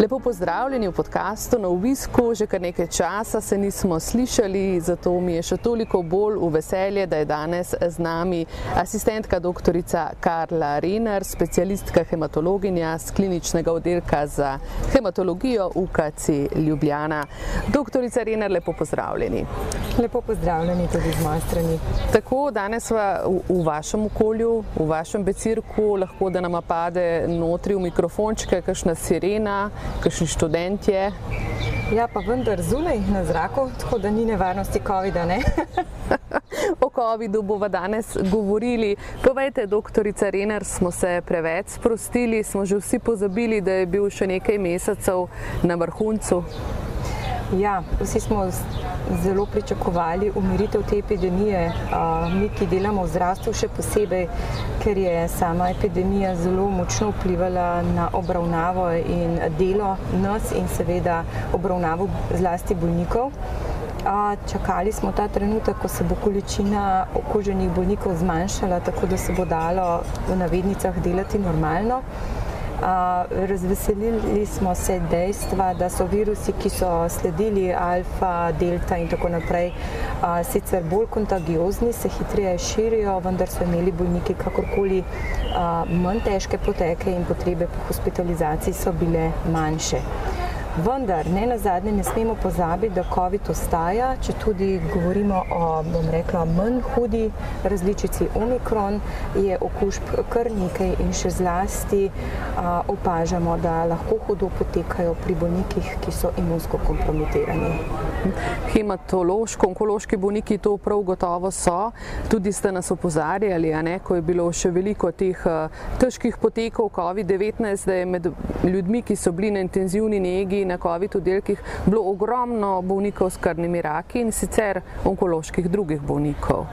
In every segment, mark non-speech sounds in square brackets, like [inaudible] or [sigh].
Lepo pozdravljeni v podkastu na obisku. Že kar nekaj časa se nismo slišali, zato mi je še toliko bolj v veselje, da je danes z nami asistentka dr. Karla Rener, specialistka hematologinja z kliničnega oddelka za hematologijo UKC Ljubljana. Dr. Rener, lepo pozdravljeni. Lepo pozdravljeni tudi z moje strani. Tako danes v, v vašem okolju, v vašem becirku, lahko da nam pade notri v mikrofončke kakšna sirena kakšni študentje. Ja, pa vendar zunaj na zraku, tako da ni nevarnosti COVID-a. Ne? [laughs] o COVID-u bomo danes govorili. Povejte, doktorica Rener, smo se preveč sprostili, smo že vsi pozabili, da je bil še nekaj mesecev na vrhuncu. Ja, vsi smo zelo pričakovali umiritev te epidemije. Mi, ki delamo v zdravstvu, še posebej, ker je sama epidemija zelo močno vplivala na obravnavo in delo nas in seveda obravnavo zlasti bolnikov. Čakali smo ta trenutek, ko se bo količina okuženih bolnikov zmanjšala, tako da se bo dalo v navednicah delati normalno. Razveselili smo se dejstva, da so virusi, ki so sledili alfa, delta in tako naprej, sicer bolj kontagiozni, se hitreje širijo, vendar so imeli bolniki kakorkoli manj težke poteke in potrebe po hospitalizaciji so bile manjše. Vendar, ne na zadnje, ne smemo pozabiti, da COVID ostaja, če tudi govorimo o, bom rekla, manj hudi različici Omikron, je okužb kar nekaj in še zlasti a, opažamo, da lahko hudo potekajo pri bolnikih, ki so imunsko kompromitirani. Hematološko, onkološki bolniki to prav gotovo so. Tudi ste nas opozarjali, ne, ko je bilo še veliko teh težkih potekov COVID-19, da je med ljudmi, ki so bili na intenzivni negi, na COVID oddelkih bilo ogromno bolnikov s krvnimi raki in sicer onkoloških drugih bolnikov.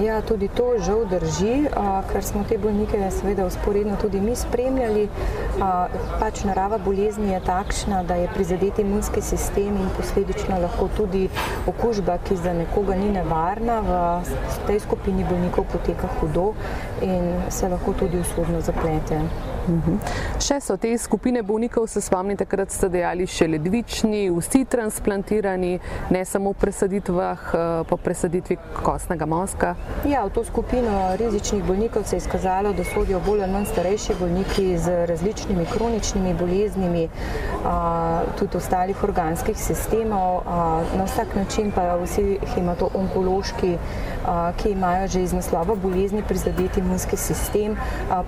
Ja, tudi to žal drži, ker smo te bolnike seveda usporedno tudi mi spremljali. Pač narava bolezni je takšna, da je prizadeti imunski sistem in posledično lahko tudi okužba, ki za nekoga ni nevarna, v tej skupini bolnikov poteka hudo in se lahko tudi usodno zaplete. Uhum. Še so te skupine bolnikov, se spomnite, takrat ste dejali še ledvični, vsi transplantirani, ne samo v presaditvah, po presaditvi kostnega mozga. Ja, v to skupino rizičnih bolnikov se je izkazalo, da sodijo bolj ali manj starejši bolniki z različnimi kroničnimi boleznimi, tudi ostalih organskih sistemov. Na vsak način pa vsi hemato-onkološki, ki imajo že iz naslova bolezni prizadeti imunski sistem,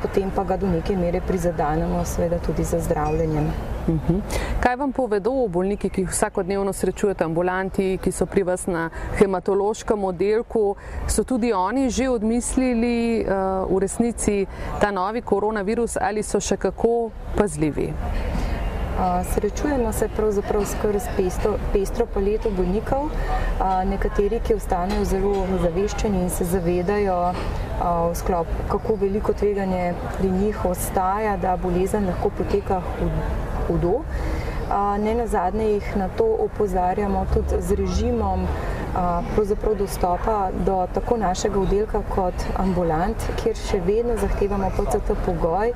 potem pa ga do neke mere prizadanemo seveda tudi za zdravljenjem. Uhum. Kaj vam povedo bolniki, ki jih vsakodnevno srečujete, ambulanti, ki so pri vas na hematološkem oddelku, so tudi oni že odmislili uh, v resnici ta novi koronavirus ali so še kako pazljivi? Srečujemo se pravzaprav skoraj s pestro, pestro paleto bolnikov, nekateri, ki ostanejo zelo zaveščeni in se zavedajo, v sklopu, kako veliko tveganje pri njih ostaja, da bolezen lahko poteka hudo. Ne na zadnje jih na to opozarjamo tudi z režimom pravzaprav dostopa do tako našega oddelka kot ambulant, kjer še vedno zahtevamo PCT pogoj.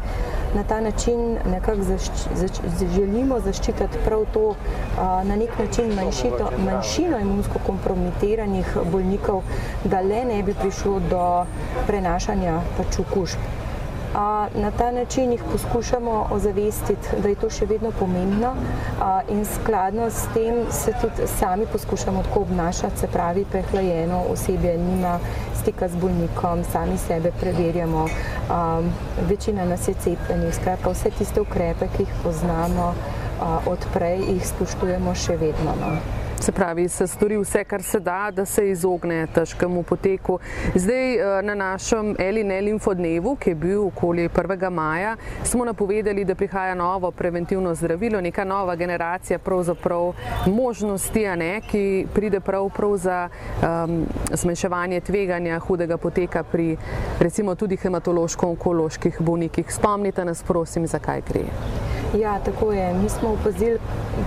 Na ta način nekako zašči, zač, želimo zaščititi prav to na nek način manjšito, manjšino imunsko kompromitiranih bolnikov, da le ne bi prišlo do prenašanja pač okužb. Na ta način jih poskušamo ozavestiti, da je to še vedno pomembno in skladno s tem se tudi sami poskušamo tako obnašati, se pravi prehlajeno osebje nima stika z bolnikom, sami sebe preverjamo, večina nas je cepljenih, skratka vse tiste ukrepe, ki jih poznamo odprej, jih spoštujemo še vedno. No. Se pravi, se stori vse, kar se da, da se izogne težkemu poteku. Zdaj eh, na našem L&L infodnevu, ki je bil okoli 1. maja, smo napovedali, da prihaja novo preventivno zdravilo, neka nova generacija pravzaprav možnosti, ne, ki pride prav, prav za um, zmanjševanje tveganja hudega poteka pri recimo tudi hematološko-onkoloških bolnikih. Spomnite nas prosim, zakaj gre. Ja, tako je. Mi smo opazili,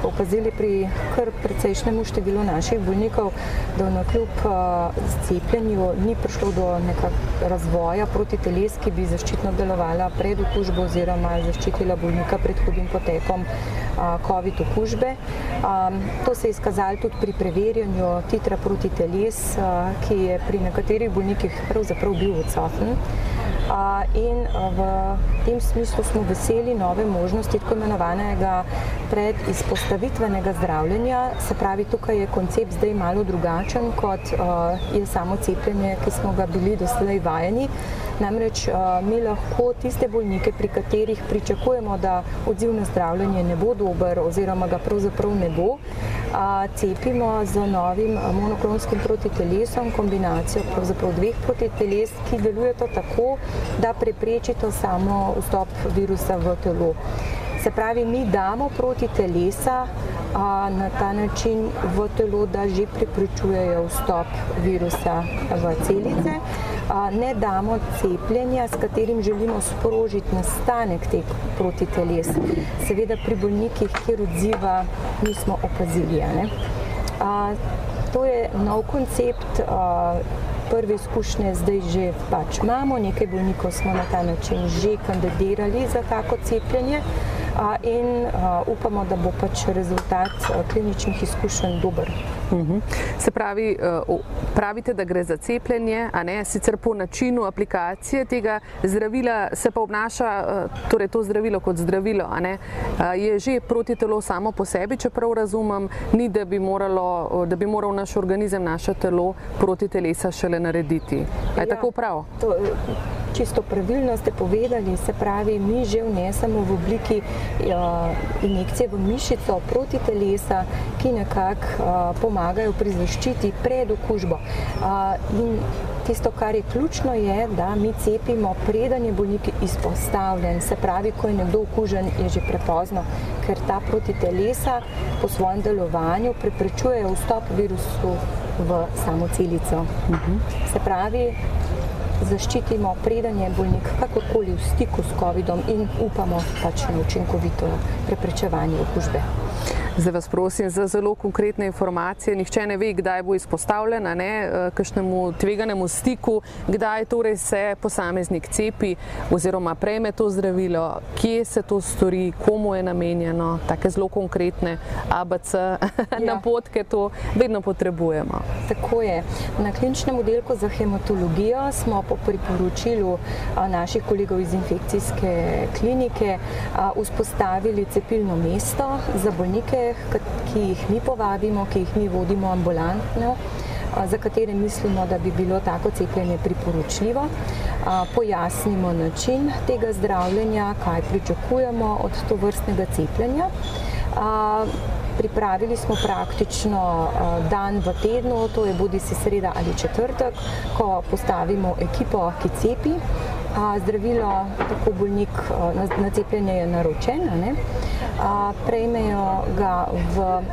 opazili pri kar precejšnjemu številu naših bolnikov, da na kljub cepljenju ni prišlo do nekakšnega razvoja proti teles, ki bi zaščitno delovala pred okužbo oziroma zaščitila bolnika pred hudim potekom COVID okužbe. To se je izkazalo tudi pri preverjanju titra proti teles, ki je pri nekaterih bolnikih pravzaprav bil odsoten. In v tem smislu smo veseli nove možnosti tako imenovanega predizpostavitvenega zdravljenja. Se pravi, tukaj je koncept zdaj malo drugačen, kot je samo cepljenje, ki smo ga bili doslej vajeni. Namreč mi lahko tiste bolnike, pri katerih pričakujemo, da odziv na zdravljenje ne bo dober oziroma ga pravzaprav ne bo, cepimo z novim monoklonskim protitelesom, kombinacijo dveh protiteles, ki delujeta tako, da preprečita samo vstop virusa v telo. Se pravi, mi damo proti telesa a, na ta način v telo, da že preprečujejo vstop virusa v celice. Ne damo cepljenja, s katerim želimo sprožiti nastanek teh proti teles. Seveda pri bolnikih, kjer odziva nismo opazili. To je nov koncept. Prve izkušnje zdaj že pač imamo, nekaj bolnikov smo na ta način že kandidirali za tako cepljenje in upamo, da bo pač rezultat kliničnih izkušenj dober. Mhm. Se pravi, pravite, da gre za cepljenje, a ne sicer po načinu aplikacije tega zdravila se pa obnaša, torej to zdravilo kot zdravilo, a ne, je že proti telo samo po sebi, čeprav razumem, ni da bi moralo, da bi moral naš organizem, naše telo proti telesa šele narediti. Je ja, tako prav? To, čisto pravilno ste povedali, se pravi, mi že vnesemo v obliki uh, injekcije v mišico proti telesa, ki nekako uh, pomagajo pri zaščiti pred okužbo. Uh, in tisto, kar je ključno, je, da mi cepimo, preden je bolnik izpostavljen. Se pravi, ko je nekdo okužen, je že prepozno, ker ta proti telesa po svojem delovanju preprečujejo vstop virusu v samo celico. Uh -huh. Se pravi, zaščitimo, preden je bolnik kakorkoli v stiku s COVID-om in upamo pač na učinkovito preprečevanje okužbe. Zdaj vas prosim za zelo konkretne informacije. Nihče ne ve, kdaj bo izpostavljen, ne, eh, kakšnemu tveganemu stiku, kdaj torej se posameznik cepi oziroma prejme to zdravilo, kje se to stori, komu je namenjeno, take zelo konkretne ABC ja. napotke, to vedno potrebujemo. Tako je. Na kliničnem oddelku za hematologijo smo po priporočilu naših kolegov iz infekcijske klinike vzpostavili cepilno mesto za bolnike, ki jih mi povabimo, ki jih mi vodimo ambulantno, za katere mislimo, da bi bilo tako cepljenje priporočljivo. Pojasnimo način tega zdravljenja, kaj pričakujemo od to vrstnega cepljenja. Pripravili smo praktično dan v tednu, to je bodi si sreda ali četrtek, ko postavimo ekipo, ki cepi. Zdravilo, tako bolnik na cepljenje je naročen, ne? prejmejo ga v,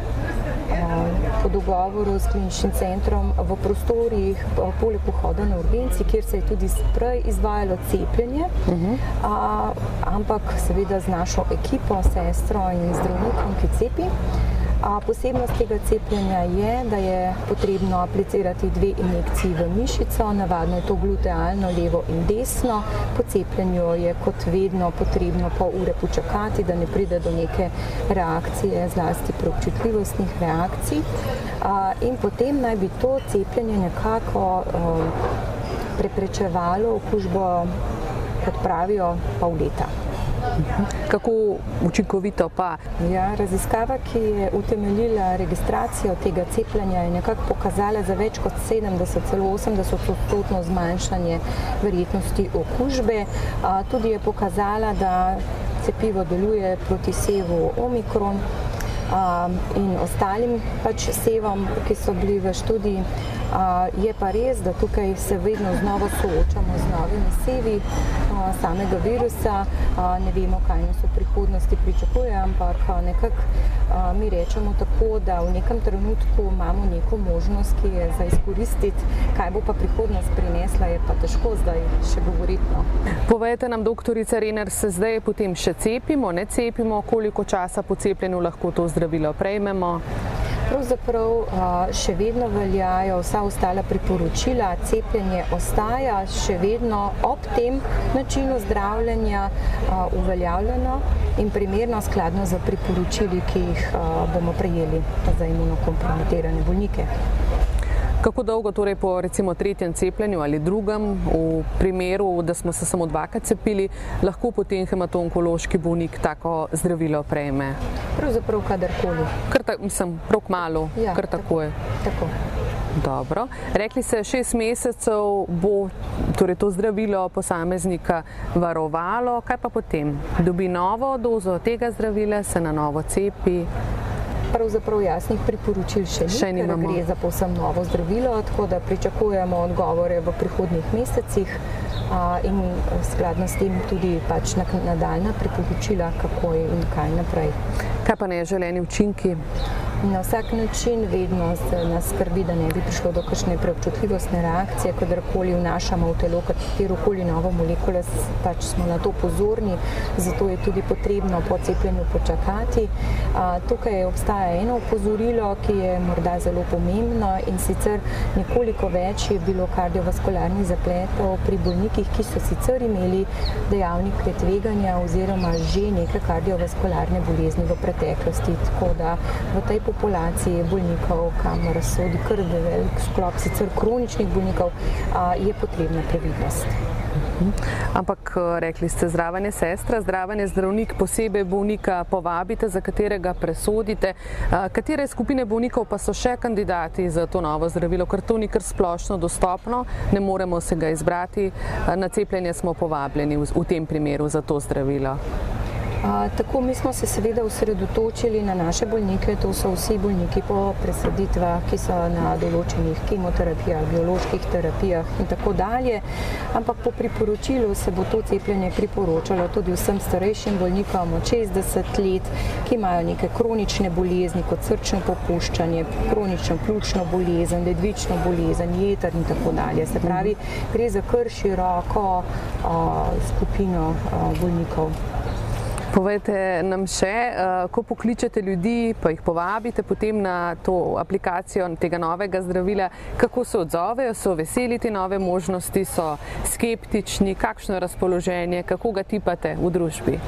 po dogovoru s kliničnim centrom v prostorih poleg vhoda na urgenci, kjer se je tudi prej izvajalo cepljenje, uh -huh. a, ampak seveda z našo ekipo, sestro in zdravnikom, ki cepi. A posebnost tega cepljenja je, da je potrebno aplicirati dve injekciji v mišico, navadno je to glutealno, levo in desno. Po cepljenju je kot vedno potrebno pol ure počakati, da ne pride do neke reakcije, zlasti preobčutljivostnih reakcij. In potem naj bi to cepljenje nekako um, preprečevalo okužbo, kot pravijo, pol leta. Kako učinkovito pa? Ja, raziskava, ki je utemeljila registracijo tega cepljenja, je nekako pokazala za več kot 70, celo 80 odstotno zmanjšanje verjetnosti okužbe. Tudi je pokazala, da cepivo deluje proti sevu omikron. in ostalim pač sevom, ki so bili v študiji. Je pa res, da tukaj se vedno znova soočamo z novimi sevi samega virusa. Ne vemo, kaj nas v prihodnosti pričakuje, ampak nekako mi rečemo tako, da v nekem trenutku imamo neko možnost, ki je za izkoristiti, kaj bo pa prihodnost prinesla, je pa težko zdaj še govoriti. No. Povejte nam, doktorica Rener, se zdaj potem še cepimo, ne cepimo, koliko časa po cepljenju lahko to zdravilo prejmemo? Pravzaprav še vedno veljajo vsa ostala priporočila, cepljenje ostaja še vedno ob tem načinu zdravljenja uveljavljeno in primerno skladno za priporočili, ki jih bomo prejeli za imunokompromitirane bolnike. Kako dolgo torej po recimo tretjem cepljenju ali drugem, v primeru, da smo se samo dvakrat cepili, lahko potem hematonkološki bolnik tako zdravilo prejme? Pravzaprav kadarkoli. Kar ta, mislim, prav malo, ja, kar tako je. Tako. Dobro. Rekli ste, šest mesecev bo torej to zdravilo posameznika varovalo, kaj pa potem? Dobi novo dozo tega zdravila, se na novo cepi? Pravzaprav jasnih priporočil še ni, še ker gre za povsem novo zdravilo, tako da pričakujemo odgovore v prihodnjih mesecih in skladno s tem tudi pač nadaljna priporočila, kako je in kaj naprej. Kaj pa neželeni učinki? Na vsak način vedno nas skrbi, da ne bi prišlo do kakšne preobčutljivostne reakcije, kadarkoli vnašamo v telo katerokoli novo molekulo, pač smo na to pozorni, zato je tudi potrebno po cepljenju počakati. Tukaj obstaja eno upozorilo, ki je morda zelo pomembno in sicer nekoliko več je bilo kardiovaskularnih zapletov pri bolnikih, ki so sicer imeli dejavnike tveganja oziroma že neke kardiovaskularne bolezni v preteklosti. Tako da v tej populaciji bolnikov, kamor sodi kar velik sklop sicer kroničnih bolnikov, je potrebna previdnost. Ampak rekli ste, zraven je sestra, zraven je zdravnik, posebej bolnika povabite, za katerega presodite. Katere skupine bolnikov pa so še kandidati za to novo zdravilo, ker to ni kar splošno dostopno, ne moremo se ga izbrati. Na cepljenje smo povabljeni v tem primeru za to zdravilo. Tako mi smo se seveda osredotočili na naše bolnike, to so vsi bolniki po presaditvah, ki so na določenih kemoterapijah, bioloških terapijah in tako dalje. Ampak po priporočilu se bo to cepljenje priporočalo tudi vsem starejšim bolnikom od 60 let, ki imajo neke kronične bolezni kot srčno popuščanje, kronično pljučno bolezen, ledvično bolezen, jeter in tako dalje. Se pravi, gre za kar široko skupino bolnikov. Povejte nam še, eh, ko pokličete ljudi, pa jih povabite potem na to aplikacijo tega novega zdravila, kako se odzovejo, so veseli te nove možnosti, so skeptični, kakšno razpoloženje, kako ga tipate v družbi?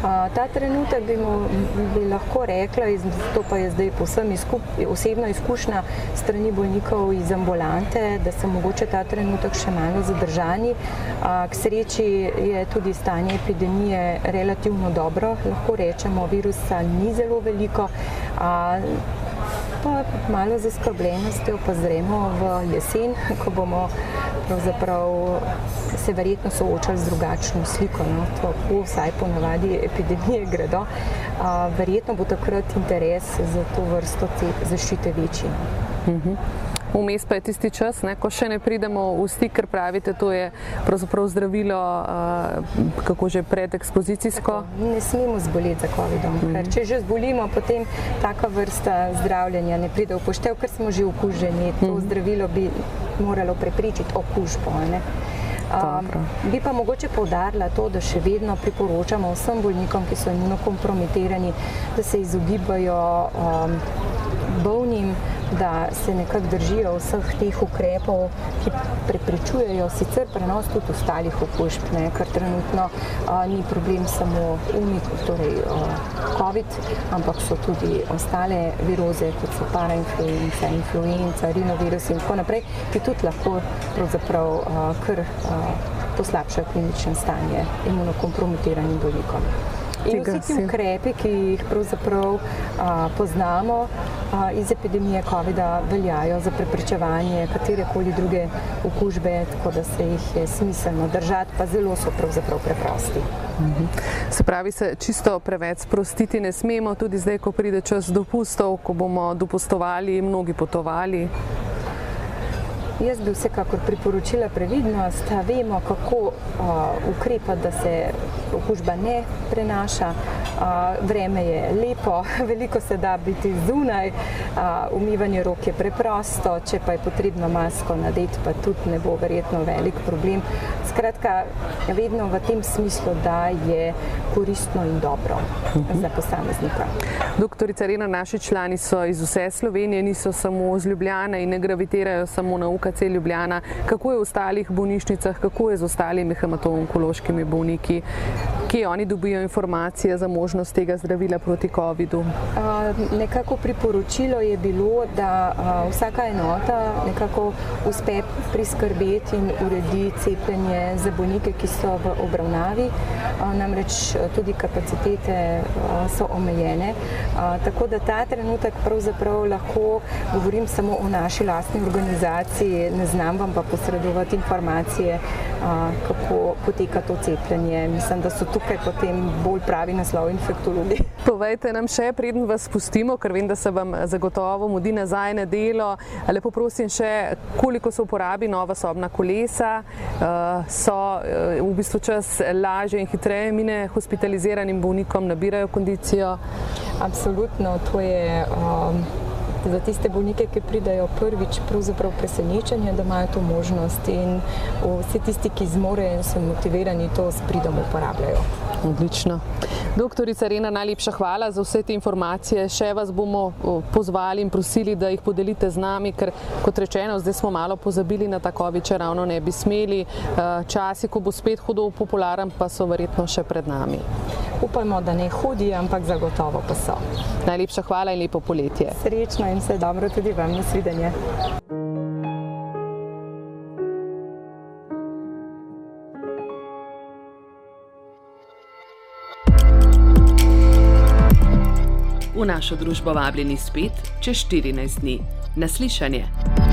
Ta trenutek bi, mu, bi lahko rekla, to pa je zdaj posebno izkup, osebna izkušnja strani bolnikov iz ambulante, da so mogoče ta trenutek še malo zadržani. K sreči je tudi stanje epidemije relativno dobro, lahko rečemo, virusa ni zelo veliko. Pa malo zaskrbljenostjo pa zremo v jesen, ko bomo se verjetno soočali z drugačno sliko. No? Tako vsaj ponavadi epidemije gredo. A, verjetno bo takrat interes za to vrsto zaščite večji. No? Mhm. Vmes pa je tisti čas, ne, ko še ne pridemo v stik, ker pravite, to je pravzaprav zdravilo, uh, kako že predekspozicijsko. Tako, ne smemo zboleti za COVID-om, mm -hmm. ker če že zbolimo, potem taka vrsta zdravljenja ne pride v poštev, ker smo že okuženi. To mm -hmm. zdravilo bi moralo preprečiti okužbo. Um, bi pa mogoče povdarila to, da še vedno priporočamo vsem bolnikom, ki so imunokompromitirani, da se izogibajo um, bolnim da se nekako držijo vseh teh ukrepov, ki preprečujejo sicer prenos tudi ostalih okužb, ne, ker trenutno a, ni problem samo umik, torej a, COVID, ampak so tudi ostale viroze, kot so parainfluenza, influenza, rinovirus in tako naprej, ki tudi lahko pravzaprav a, kar a, poslabšajo klinično stanje imunokompromitiranim bolnikom. In vsi ti ukrepi, ki jih pravzaprav a, poznamo a, iz epidemije COVID-a, veljajo za preprečevanje katerekoli druge okužbe, tako da se jih je smiselno držati, pa zelo so pravzaprav preprosti. Mhm. Se pravi, se čisto preveč sprostiti ne smemo, tudi zdaj, ko pride čas dopustov, ko bomo dopustovali, mnogi potovali. Jaz bi vsekakor priporočila previdnost. Vemo, kako uh, ukrepati, da se okužba ne prenaša. Uh, vreme je lepo, [laughs] veliko se da biti zunaj, uh, umivanje rok je preprosto, če pa je potrebno masko nadeti, pa tudi ne bo verjetno velik problem. Skratka, vedno v tem smislu, da je koristno in dobro uh -huh. za posameznika. Doktorica Rena, naši člani so iz vse Slovenije, niso samo z Ljubljana in ne gravitirajo samo na UKC Ljubljana. Kako je v ostalih bolnišnicah, kako je z ostalimi hematoonkološkimi bolniki? Kje oni dobijo informacije za možnost tega zdravila proti COVID-u? Nekako priporočilo je bilo, da vsaka enota nekako uspe priskrbeti in uredi cepljenje za bolnike, ki so v obravnavi. Namreč tudi kapacitete so omejene. Tako da ta trenutek pravzaprav lahko govorim samo o naši lastni organizaciji, ne znam vam pa posredovati informacije, kako poteka to cepljenje. Mislim, da so tukaj potem bolj pravi naslov infektologi. [laughs] Povejte nam še, preden vas spustimo, ker vem, da se vam zagotovo mudi nazaj na delo. Lepo prosim še, koliko se uporabi nova sobna kolesa, so v bistvu čas lažje in hitreje mine hospitaliziranim bolnikom, nabirajo kondicijo? Absolutno, to je um, za tiste bolnike, ki pridajo prvič, pravzaprav presenečenje, da imajo to možnost in vsi tisti, ki zmorejo in so motivirani, to s pridom uporabljajo. Odlično. Doktorica Rena, najlepša hvala za vse te informacije. Še vas bomo pozvali in prosili, da jih podelite z nami, ker kot rečeno, zdaj smo malo pozabili na takovi, če ravno ne bi smeli. Časi, ko bo spet hodov popularen, pa so verjetno še pred nami. Upajmo, da ne hodi, ampak zagotovo pa so. Najlepša hvala in lepo poletje. Srečno in vse dobro tudi vam. Nasvidenje. V našo družbo vabljeni spet čez 14 dni. Naslišanje.